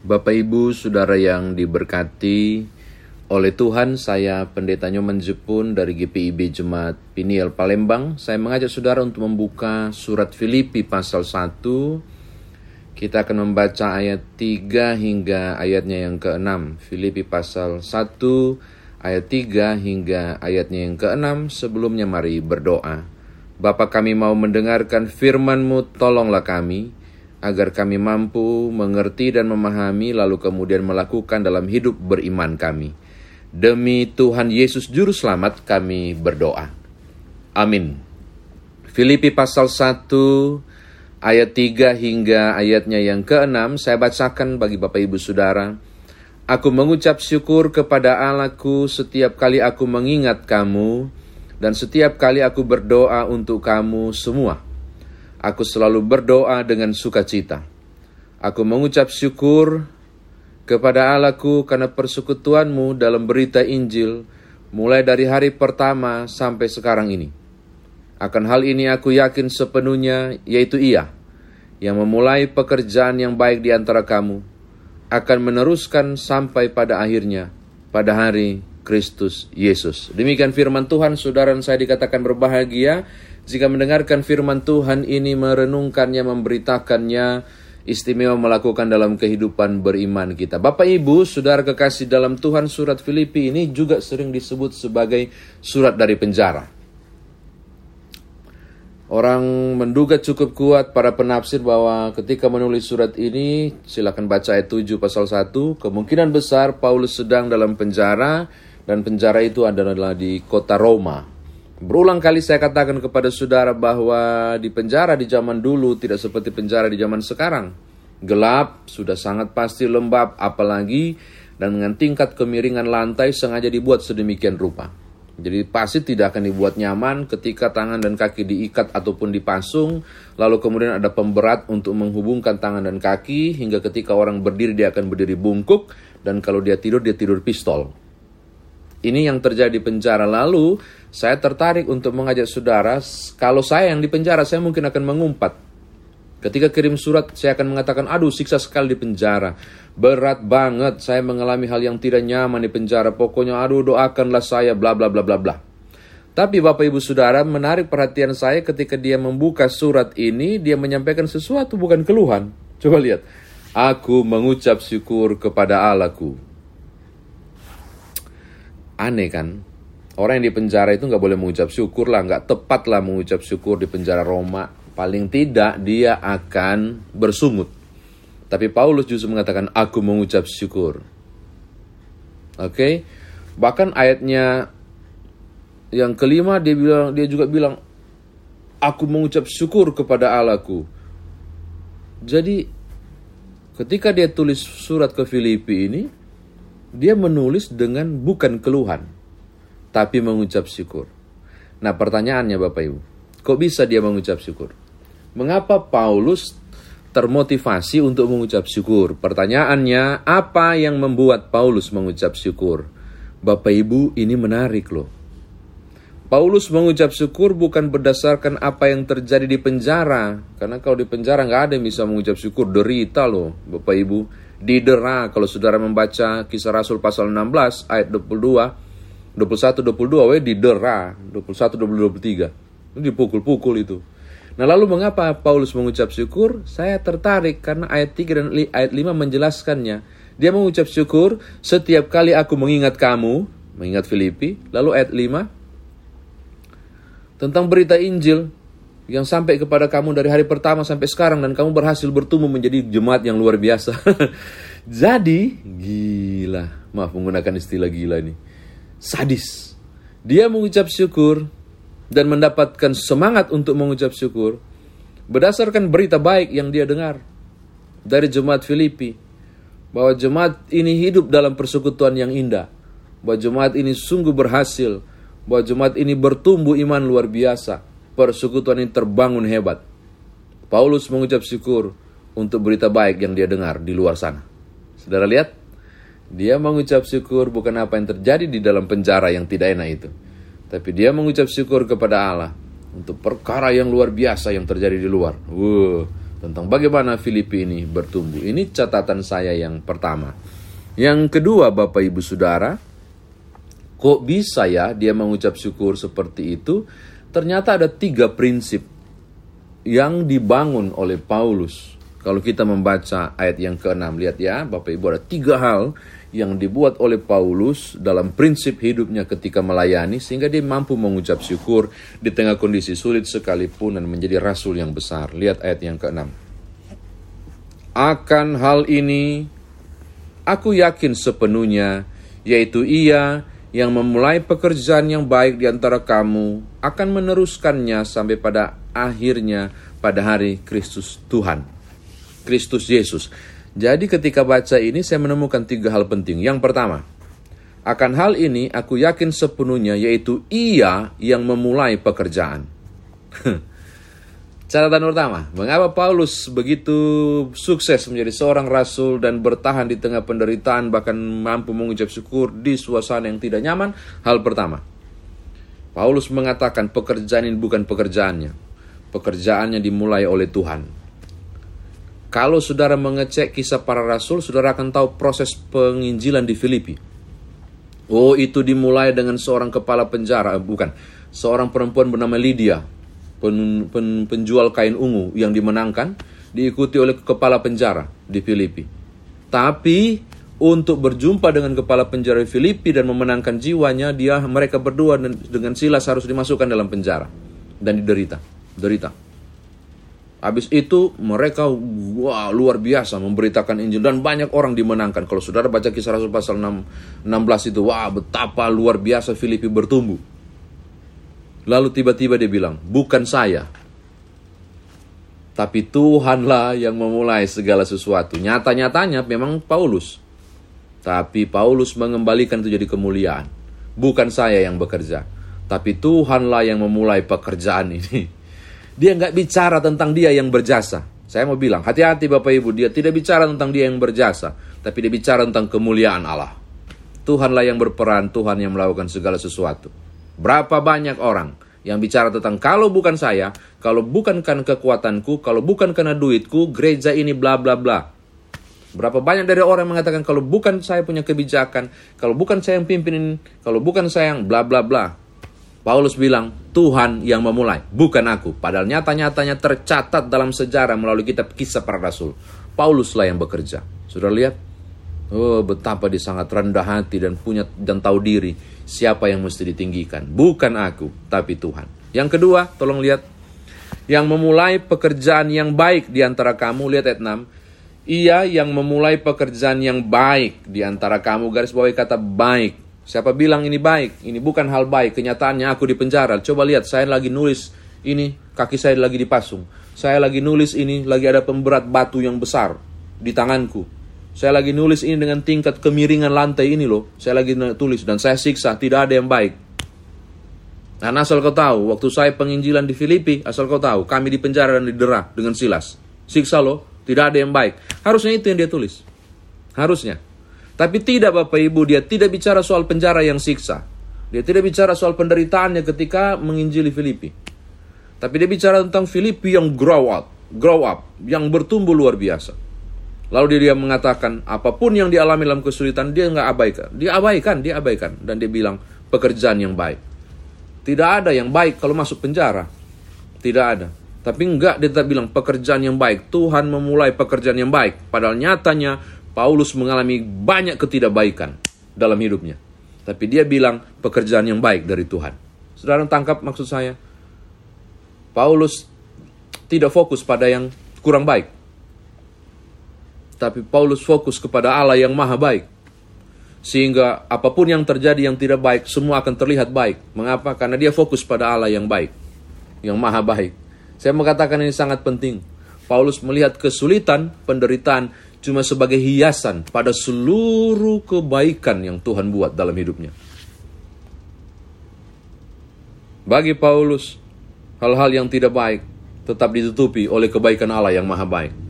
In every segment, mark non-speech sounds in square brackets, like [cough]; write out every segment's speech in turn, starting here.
Bapak Ibu, Saudara yang diberkati oleh Tuhan, saya Pendeta Nyoman Jepun dari GPIB Jemaat Piniel Palembang. Saya mengajak Saudara untuk membuka surat Filipi pasal 1. Kita akan membaca ayat 3 hingga ayatnya yang ke-6. Filipi pasal 1 ayat 3 hingga ayatnya yang ke-6. Sebelumnya mari berdoa. Bapa kami mau mendengarkan firman-Mu, tolonglah kami agar kami mampu mengerti dan memahami lalu kemudian melakukan dalam hidup beriman kami. Demi Tuhan Yesus Juru Selamat kami berdoa. Amin. Filipi pasal 1 ayat 3 hingga ayatnya yang ke-6 saya bacakan bagi Bapak Ibu Saudara. Aku mengucap syukur kepada Allahku setiap kali aku mengingat kamu dan setiap kali aku berdoa untuk kamu semua Aku selalu berdoa dengan sukacita. Aku mengucap syukur kepada Allahku karena persekutuanmu dalam berita Injil mulai dari hari pertama sampai sekarang ini. Akan hal ini aku yakin sepenuhnya yaitu ia yang memulai pekerjaan yang baik di antara kamu akan meneruskan sampai pada akhirnya pada hari Kristus Yesus. Demikian firman Tuhan, saudara saya dikatakan berbahagia jika mendengarkan firman Tuhan ini, merenungkannya, memberitakannya, istimewa melakukan dalam kehidupan beriman kita. Bapak Ibu, saudara kekasih dalam Tuhan, surat Filipi ini juga sering disebut sebagai surat dari penjara. Orang menduga cukup kuat para penafsir bahwa ketika menulis surat ini, silakan baca ayat 7 pasal 1, kemungkinan besar Paulus sedang dalam penjara dan penjara itu adalah di kota Roma. Berulang kali saya katakan kepada saudara bahwa di penjara di zaman dulu tidak seperti penjara di zaman sekarang. Gelap, sudah sangat pasti lembab, apalagi dan dengan tingkat kemiringan lantai sengaja dibuat sedemikian rupa. Jadi pasti tidak akan dibuat nyaman ketika tangan dan kaki diikat ataupun dipasung, lalu kemudian ada pemberat untuk menghubungkan tangan dan kaki, hingga ketika orang berdiri dia akan berdiri bungkuk, dan kalau dia tidur dia tidur pistol. Ini yang terjadi di penjara lalu, saya tertarik untuk mengajak saudara, kalau saya yang di penjara, saya mungkin akan mengumpat. Ketika kirim surat, saya akan mengatakan, aduh siksa sekali di penjara. Berat banget, saya mengalami hal yang tidak nyaman di penjara. Pokoknya, aduh doakanlah saya, bla bla bla bla bla. Tapi Bapak Ibu Saudara menarik perhatian saya ketika dia membuka surat ini, dia menyampaikan sesuatu bukan keluhan. Coba lihat. Aku mengucap syukur kepada Allahku. Aneh kan? Orang yang di penjara itu nggak boleh mengucap syukur lah, nggak tepat lah mengucap syukur di penjara Roma. Paling tidak dia akan bersungut. Tapi Paulus justru mengatakan, aku mengucap syukur. Oke, okay? bahkan ayatnya yang kelima dia bilang, dia juga bilang, aku mengucap syukur kepada Allahku. Jadi ketika dia tulis surat ke Filipi ini, dia menulis dengan bukan keluhan tapi mengucap syukur. Nah pertanyaannya Bapak Ibu, kok bisa dia mengucap syukur? Mengapa Paulus termotivasi untuk mengucap syukur? Pertanyaannya, apa yang membuat Paulus mengucap syukur? Bapak Ibu, ini menarik loh. Paulus mengucap syukur bukan berdasarkan apa yang terjadi di penjara. Karena kalau di penjara nggak ada yang bisa mengucap syukur. Derita loh, Bapak Ibu. Didera, kalau saudara membaca kisah Rasul pasal 16 ayat 22, 21 22 we didera 21 22 23 itu dipukul-pukul itu Nah lalu mengapa Paulus mengucap syukur? Saya tertarik karena ayat 3 dan ayat 5 menjelaskannya. Dia mengucap syukur setiap kali aku mengingat kamu, mengingat Filipi. Lalu ayat 5 tentang berita Injil yang sampai kepada kamu dari hari pertama sampai sekarang dan kamu berhasil bertumbuh menjadi jemaat yang luar biasa. [laughs] Jadi gila, maaf menggunakan istilah gila ini sadis. Dia mengucap syukur dan mendapatkan semangat untuk mengucap syukur berdasarkan berita baik yang dia dengar dari jemaat Filipi bahwa jemaat ini hidup dalam persekutuan yang indah, bahwa jemaat ini sungguh berhasil, bahwa jemaat ini bertumbuh iman luar biasa, persekutuan ini terbangun hebat. Paulus mengucap syukur untuk berita baik yang dia dengar di luar sana. Saudara lihat, dia mengucap syukur bukan apa yang terjadi di dalam penjara yang tidak enak itu. Tapi dia mengucap syukur kepada Allah untuk perkara yang luar biasa yang terjadi di luar. Wow, tentang bagaimana Filipi ini bertumbuh. Ini catatan saya yang pertama. Yang kedua, Bapak Ibu Saudara, kok bisa ya dia mengucap syukur seperti itu? Ternyata ada tiga prinsip yang dibangun oleh Paulus. Kalau kita membaca ayat yang ke-6, lihat ya, Bapak Ibu ada tiga hal yang dibuat oleh Paulus dalam prinsip hidupnya ketika melayani sehingga dia mampu mengucap syukur di tengah kondisi sulit sekalipun dan menjadi rasul yang besar. Lihat ayat yang ke-6. Akan hal ini aku yakin sepenuhnya yaitu ia yang memulai pekerjaan yang baik di antara kamu akan meneruskannya sampai pada akhirnya pada hari Kristus Tuhan. Kristus Yesus. Jadi ketika baca ini saya menemukan tiga hal penting. Yang pertama, akan hal ini aku yakin sepenuhnya yaitu ia yang memulai pekerjaan. [laughs] Catatan pertama, mengapa Paulus begitu sukses menjadi seorang rasul dan bertahan di tengah penderitaan bahkan mampu mengucap syukur di suasana yang tidak nyaman? Hal pertama, Paulus mengatakan pekerjaan ini bukan pekerjaannya. Pekerjaannya dimulai oleh Tuhan. Kalau saudara mengecek kisah para rasul, saudara akan tahu proses penginjilan di Filipi. Oh, itu dimulai dengan seorang kepala penjara, bukan, seorang perempuan bernama Lydia pen, pen, penjual kain ungu yang dimenangkan diikuti oleh kepala penjara di Filipi. Tapi untuk berjumpa dengan kepala penjara Filipi dan memenangkan jiwanya, dia mereka berdua dengan Silas harus dimasukkan dalam penjara dan diderita, derita. Habis itu mereka wah luar biasa memberitakan Injil dan banyak orang dimenangkan. Kalau saudara baca kisah Rasul pasal 6, 16 itu, wah betapa luar biasa Filipi bertumbuh. Lalu tiba-tiba dia bilang, bukan saya. Tapi Tuhanlah yang memulai segala sesuatu. Nyata-nyatanya memang Paulus. Tapi Paulus mengembalikan itu jadi kemuliaan. Bukan saya yang bekerja. Tapi Tuhanlah yang memulai pekerjaan ini. [laughs] Dia nggak bicara tentang dia yang berjasa. Saya mau bilang, hati-hati Bapak Ibu, dia tidak bicara tentang dia yang berjasa. Tapi dia bicara tentang kemuliaan Allah. Tuhanlah yang berperan, Tuhan yang melakukan segala sesuatu. Berapa banyak orang yang bicara tentang kalau bukan saya, kalau bukan karena kekuatanku, kalau bukan karena duitku, gereja ini bla bla bla. Berapa banyak dari orang yang mengatakan kalau bukan saya punya kebijakan, kalau bukan saya yang pimpin, kalau bukan saya yang bla bla bla. Paulus bilang, Tuhan yang memulai, bukan aku. Padahal nyata-nyatanya tercatat dalam sejarah melalui kitab kisah para rasul. Pauluslah yang bekerja. Sudah lihat? Oh, betapa dia sangat rendah hati dan punya dan tahu diri siapa yang mesti ditinggikan. Bukan aku, tapi Tuhan. Yang kedua, tolong lihat. Yang memulai pekerjaan yang baik di antara kamu, lihat ayat 6. Ia yang memulai pekerjaan yang baik di antara kamu, garis bawahi kata baik. Siapa bilang ini baik? Ini bukan hal baik. Kenyataannya aku di penjara. Coba lihat, saya lagi nulis ini, kaki saya lagi dipasung. Saya lagi nulis ini, lagi ada pemberat batu yang besar di tanganku saya lagi nulis ini dengan tingkat kemiringan lantai ini loh. Saya lagi tulis dan saya siksa, tidak ada yang baik. Dan asal kau tahu, waktu saya penginjilan di Filipi, asal kau tahu, kami di penjara dan didera dengan silas. Siksa loh, tidak ada yang baik. Harusnya itu yang dia tulis. Harusnya. Tapi tidak Bapak Ibu, dia tidak bicara soal penjara yang siksa. Dia tidak bicara soal penderitaannya ketika menginjili Filipi. Tapi dia bicara tentang Filipi yang grow up, grow up, yang bertumbuh luar biasa. Lalu dia mengatakan apa pun yang dialami dalam kesulitan dia nggak abaikan. Dia abaikan, dia abaikan. Dan dia bilang pekerjaan yang baik. Tidak ada yang baik kalau masuk penjara. Tidak ada. Tapi enggak dia tetap bilang pekerjaan yang baik. Tuhan memulai pekerjaan yang baik. Padahal nyatanya Paulus mengalami banyak ketidakbaikan dalam hidupnya. Tapi dia bilang pekerjaan yang baik dari Tuhan. Saudara tangkap maksud saya? Paulus tidak fokus pada yang kurang baik tapi Paulus fokus kepada Allah yang maha baik. Sehingga apa pun yang terjadi yang tidak baik, semua akan terlihat baik. Mengapa? Karena dia fokus pada Allah yang baik, yang maha baik. Saya mengatakan ini sangat penting. Paulus melihat kesulitan, penderitaan, cuma sebagai hiasan pada seluruh kebaikan yang Tuhan buat dalam hidupnya. Bagi Paulus, hal-hal yang tidak baik tetap ditutupi oleh kebaikan Allah yang maha baik.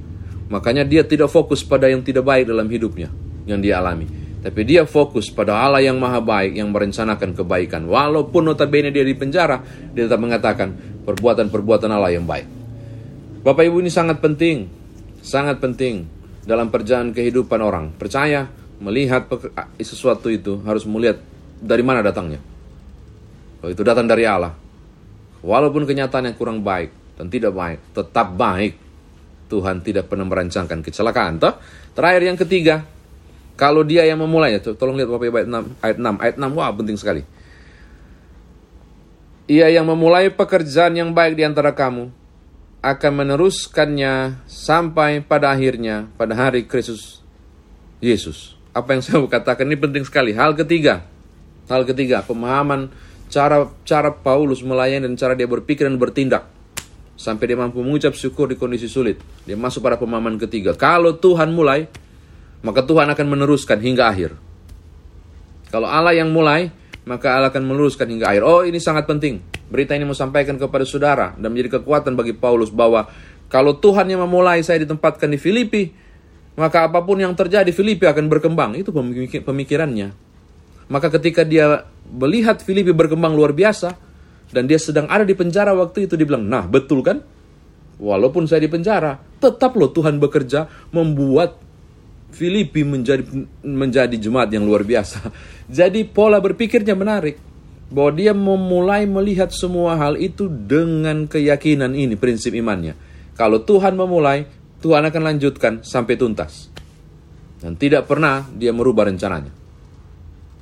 Makanya dia tidak fokus pada yang tidak baik dalam hidupnya yang dia alami. Tapi dia fokus pada Allah yang maha baik yang merencanakan kebaikan. Walaupun notabene dia di penjara, dia tetap mengatakan perbuatan-perbuatan Allah yang baik. Bapak Ibu ini sangat penting, sangat penting dalam perjalanan kehidupan orang. Percaya, melihat sesuatu itu harus melihat dari mana datangnya. Kalau itu datang dari Allah. Walaupun kenyataannya kurang baik dan tidak baik, tetap baik. Tuhan tidak pernah merancangkan kecelakaan. Toh? Terakhir yang ketiga, kalau dia yang memulainya, tolong lihat Bapak Ibu ayat 6, ayat 6, ayat 6, wah penting sekali. Ia yang memulai pekerjaan yang baik di antara kamu akan meneruskannya sampai pada akhirnya pada hari Kristus Yesus. Apa yang saya katakan ini penting sekali. Hal ketiga, hal ketiga pemahaman cara cara Paulus melayani dan cara dia berpikir dan bertindak sampai dia mampu mengucap syukur di kondisi sulit. Dia masuk pada pemahaman ketiga. Kalau Tuhan mulai, maka Tuhan akan meneruskan hingga akhir. Kalau Allah yang mulai, maka Allah akan meneruskan hingga akhir. Oh, ini sangat penting. Berita ini mau sampaikan kepada saudara dan menjadi kekuatan bagi Paulus bahwa kalau Tuhan yang memulai saya ditempatkan di Filipi, maka apa pun yang terjadi Filipi akan berkembang. Itu pemikirannya. Maka ketika dia melihat Filipi berkembang luar biasa dan dia sedang ada di penjara waktu itu dia bilang, "Nah, betul kan? Walaupun saya di penjara, tetap loh Tuhan bekerja membuat Filipi menjadi menjadi jemaat yang luar biasa. [laughs] Jadi pola berpikirnya menarik bahwa dia memulai melihat semua hal itu dengan keyakinan ini prinsip imannya. Kalau Tuhan memulai, Tuhan akan lanjutkan sampai tuntas. Dan tidak pernah dia merubah rencananya.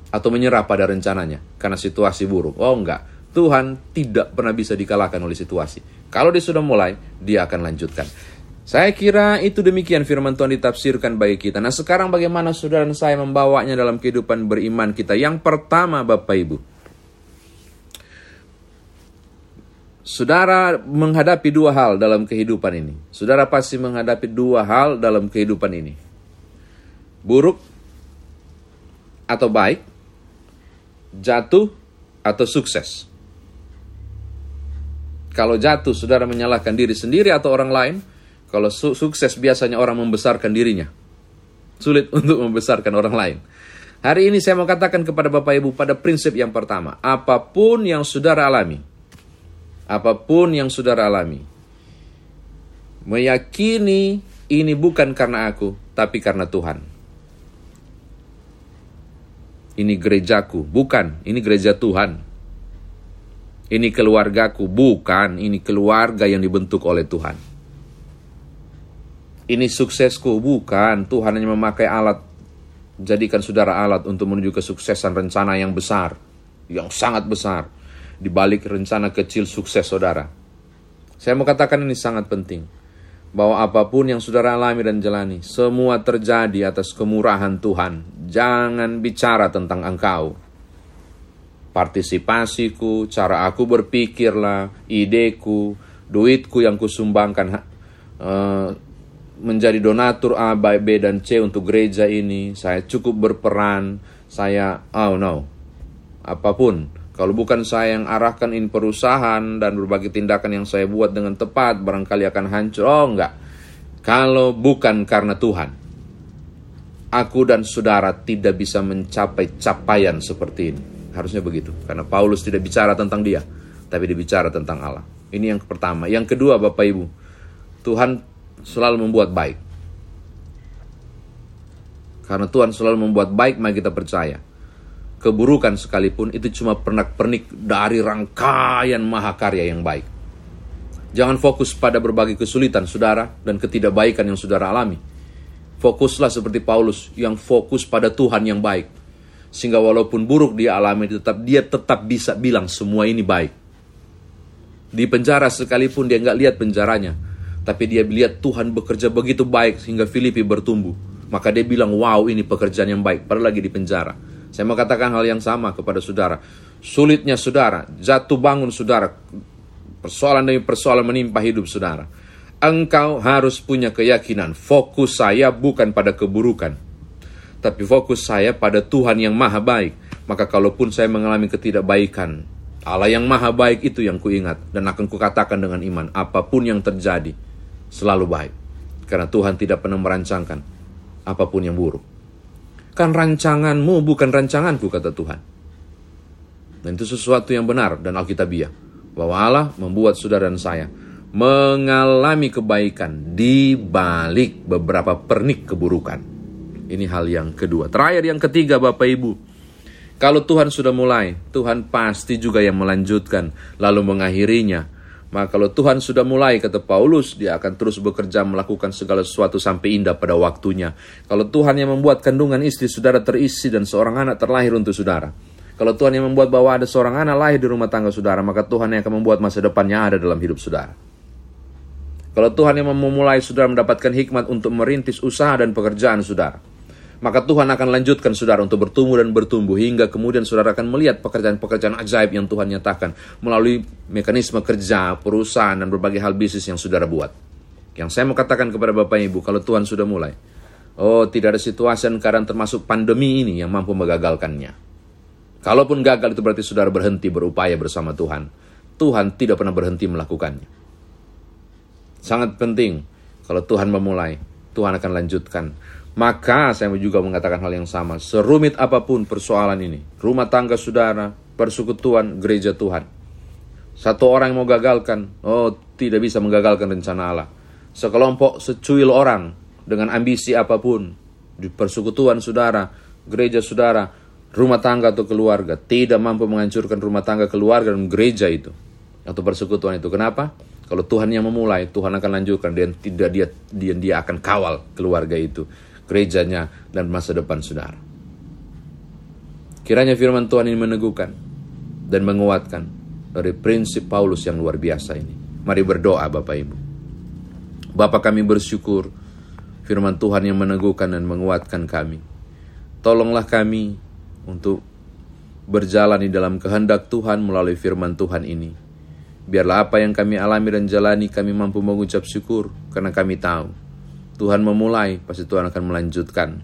Atau menyerah pada rencananya karena situasi buruk. Oh enggak, Tuhan tidak pernah bisa dikalahkan oleh situasi. Kalau dia sudah mulai, dia akan lanjutkan. Saya kira itu demikian firman Tuhan ditafsirkan bagi kita. Nah sekarang bagaimana saudara dan saya membawanya dalam kehidupan beriman kita. Yang pertama Bapak Ibu. Saudara menghadapi dua hal dalam kehidupan ini. Saudara pasti menghadapi dua hal dalam kehidupan ini. Buruk atau baik. Jatuh atau sukses. Kalau jatuh, saudara menyalahkan diri sendiri atau orang lain kalau su sukses biasanya orang membesarkan dirinya. Sulit [laughs] untuk membesarkan orang lain. Hari ini saya mau katakan kepada Bapak Ibu pada prinsip yang pertama. Apa pun yang saudara alami. Apa pun yang saudara alami. Meyakini ini bukan karena aku, tapi karena Tuhan. Ini gerejaku, bukan. Ini gereja Tuhan. Ini keluargaku, bukan. Ini keluarga yang dibentuk oleh Tuhan ini suksesku. Bukan, Tuhan hanya memakai alat, jadikan saudara alat untuk menuju kesuksesan rencana yang besar, yang sangat besar, di balik rencana kecil sukses saudara. Saya mau katakan ini sangat penting, bahwa apa pun yang saudara alami dan jalani, semua terjadi atas kemurahan Tuhan. Jangan bicara tentang engkau. Partisipasiku, cara aku berpikirlah, ideku, duitku yang kusumbangkan, uh, menjadi donatur A, B, B, dan C untuk gereja ini. Saya cukup berperan. Saya, oh no, apa pun. Kalau bukan saya yang arahkan ini perusahaan dan berbagai tindakan yang saya buat dengan tepat, barangkali akan hancur. Oh enggak. Kalau bukan karena Tuhan, aku dan saudara tidak bisa mencapai capaian seperti ini. Harusnya begitu. Karena Paulus tidak bicara tentang dia, tapi dia bicara tentang Allah. Ini yang pertama. Yang kedua, Bapak Ibu, Tuhan selalu membuat baik. Karena Tuhan selalu membuat baik, mari kita percaya. Keburukan sekalipun itu cuma pernak-pernik dari rangkaian mahakarya yang baik. Jangan fokus pada berbagai kesulitan saudara dan ketidakbaikan yang saudara alami. Fokuslah seperti Paulus yang fokus pada Tuhan yang baik. Sehingga walaupun buruk dia alami, tetap dia tetap bisa bilang semua ini baik. Di penjara sekalipun dia nggak lihat penjaranya, tapi dia lihat Tuhan bekerja begitu baik sehingga Filipi bertumbuh. Maka dia bilang, wow ini pekerjaan yang baik. Padahal lagi di penjara. Saya mau katakan hal yang sama kepada saudara. Sulitnya saudara, jatuh bangun saudara. Persoalan demi persoalan menimpa hidup saudara. Engkau harus punya keyakinan. Fokus saya bukan pada keburukan. Tapi fokus saya pada Tuhan yang maha baik. Maka kalaupun saya mengalami ketidakbaikan, Allah yang maha baik itu yang kuingat. Dan akan kukatakan dengan iman, apa pun yang terjadi, selalu baik. Karena Tuhan tidak pernah merancangkan apa pun yang buruk. Kan rancanganmu bukan rancanganku, kata Tuhan. Dan itu sesuatu yang benar dan alkitabiah. Bahwa Allah membuat saudara dan saya mengalami kebaikan di balik beberapa pernik keburukan. Ini hal yang kedua. Terakhir yang ketiga Bapak Ibu. Kalau Tuhan sudah mulai, Tuhan pasti juga yang melanjutkan lalu mengakhirinya. Maka kalau Tuhan sudah mulai, kata Paulus, dia akan terus bekerja melakukan segala sesuatu sampai indah pada waktunya. Kalau Tuhan yang membuat kandungan istri saudara terisi dan seorang anak terlahir untuk saudara. Kalau Tuhan yang membuat bahwa ada seorang anak lahir di rumah tangga saudara, maka Tuhan yang akan membuat masa depannya ada dalam hidup saudara. Kalau Tuhan yang memulai saudara mendapatkan hikmat untuk merintis usaha dan pekerjaan saudara, maka Tuhan akan lanjutkan saudara untuk bertumbuh dan bertumbuh hingga kemudian saudara akan melihat pekerjaan-pekerjaan ajaib yang Tuhan nyatakan melalui mekanisme kerja, perusahaan, dan berbagai hal bisnis yang saudara buat. Yang saya mau katakan kepada Bapak Ibu, kalau Tuhan sudah mulai, oh tidak ada situasi dan keadaan termasuk pandemi ini yang mampu mengagalkannya. Kalaupun gagal itu berarti saudara berhenti berupaya bersama Tuhan. Tuhan tidak pernah berhenti melakukannya. Sangat penting kalau Tuhan memulai, Tuhan akan lanjutkan maka saya juga mengatakan hal yang sama. Serumit apa pun persoalan ini. Rumah tangga saudara, persekutuan, gereja Tuhan. Satu orang yang mau gagalkan, oh tidak bisa menggagalkan rencana Allah. Sekelompok secuil orang dengan ambisi apa pun. Di persekutuan saudara, gereja saudara, rumah tangga atau keluarga. Tidak mampu menghancurkan rumah tangga keluarga dan gereja itu. Atau persekutuan itu. Kenapa? Kalau Tuhan yang memulai, Tuhan akan lanjutkan dan tidak dia dia dia akan kawal keluarga itu gerejanya, dan masa depan saudara. Kiranya firman Tuhan ini meneguhkan dan menguatkan dari prinsip Paulus yang luar biasa ini. Mari berdoa Bapak Ibu. Bapak kami bersyukur firman Tuhan yang meneguhkan dan menguatkan kami. Tolonglah kami untuk berjalan di dalam kehendak Tuhan melalui firman Tuhan ini. Biarlah apa yang kami alami dan jalani kami mampu mengucap syukur karena kami tahu Tuhan memulai, pasti Tuhan akan melanjutkan.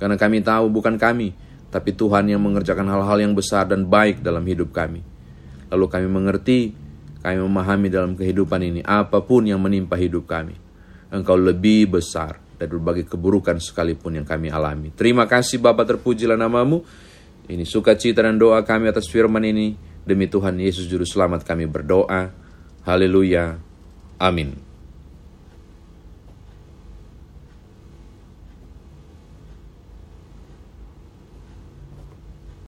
Karena kami tahu bukan kami, tapi Tuhan yang mengerjakan hal-hal yang besar dan baik dalam hidup kami. Lalu kami mengerti, kami memahami dalam kehidupan ini, apa pun yang menimpa hidup kami. Engkau lebih besar dari berbagai keburukan sekalipun yang kami alami. Terima kasih Bapak terpujilah namamu. Ini sukacita dan doa kami atas firman ini. Demi Tuhan Yesus Juru Selamat kami berdoa. Haleluya. Amin.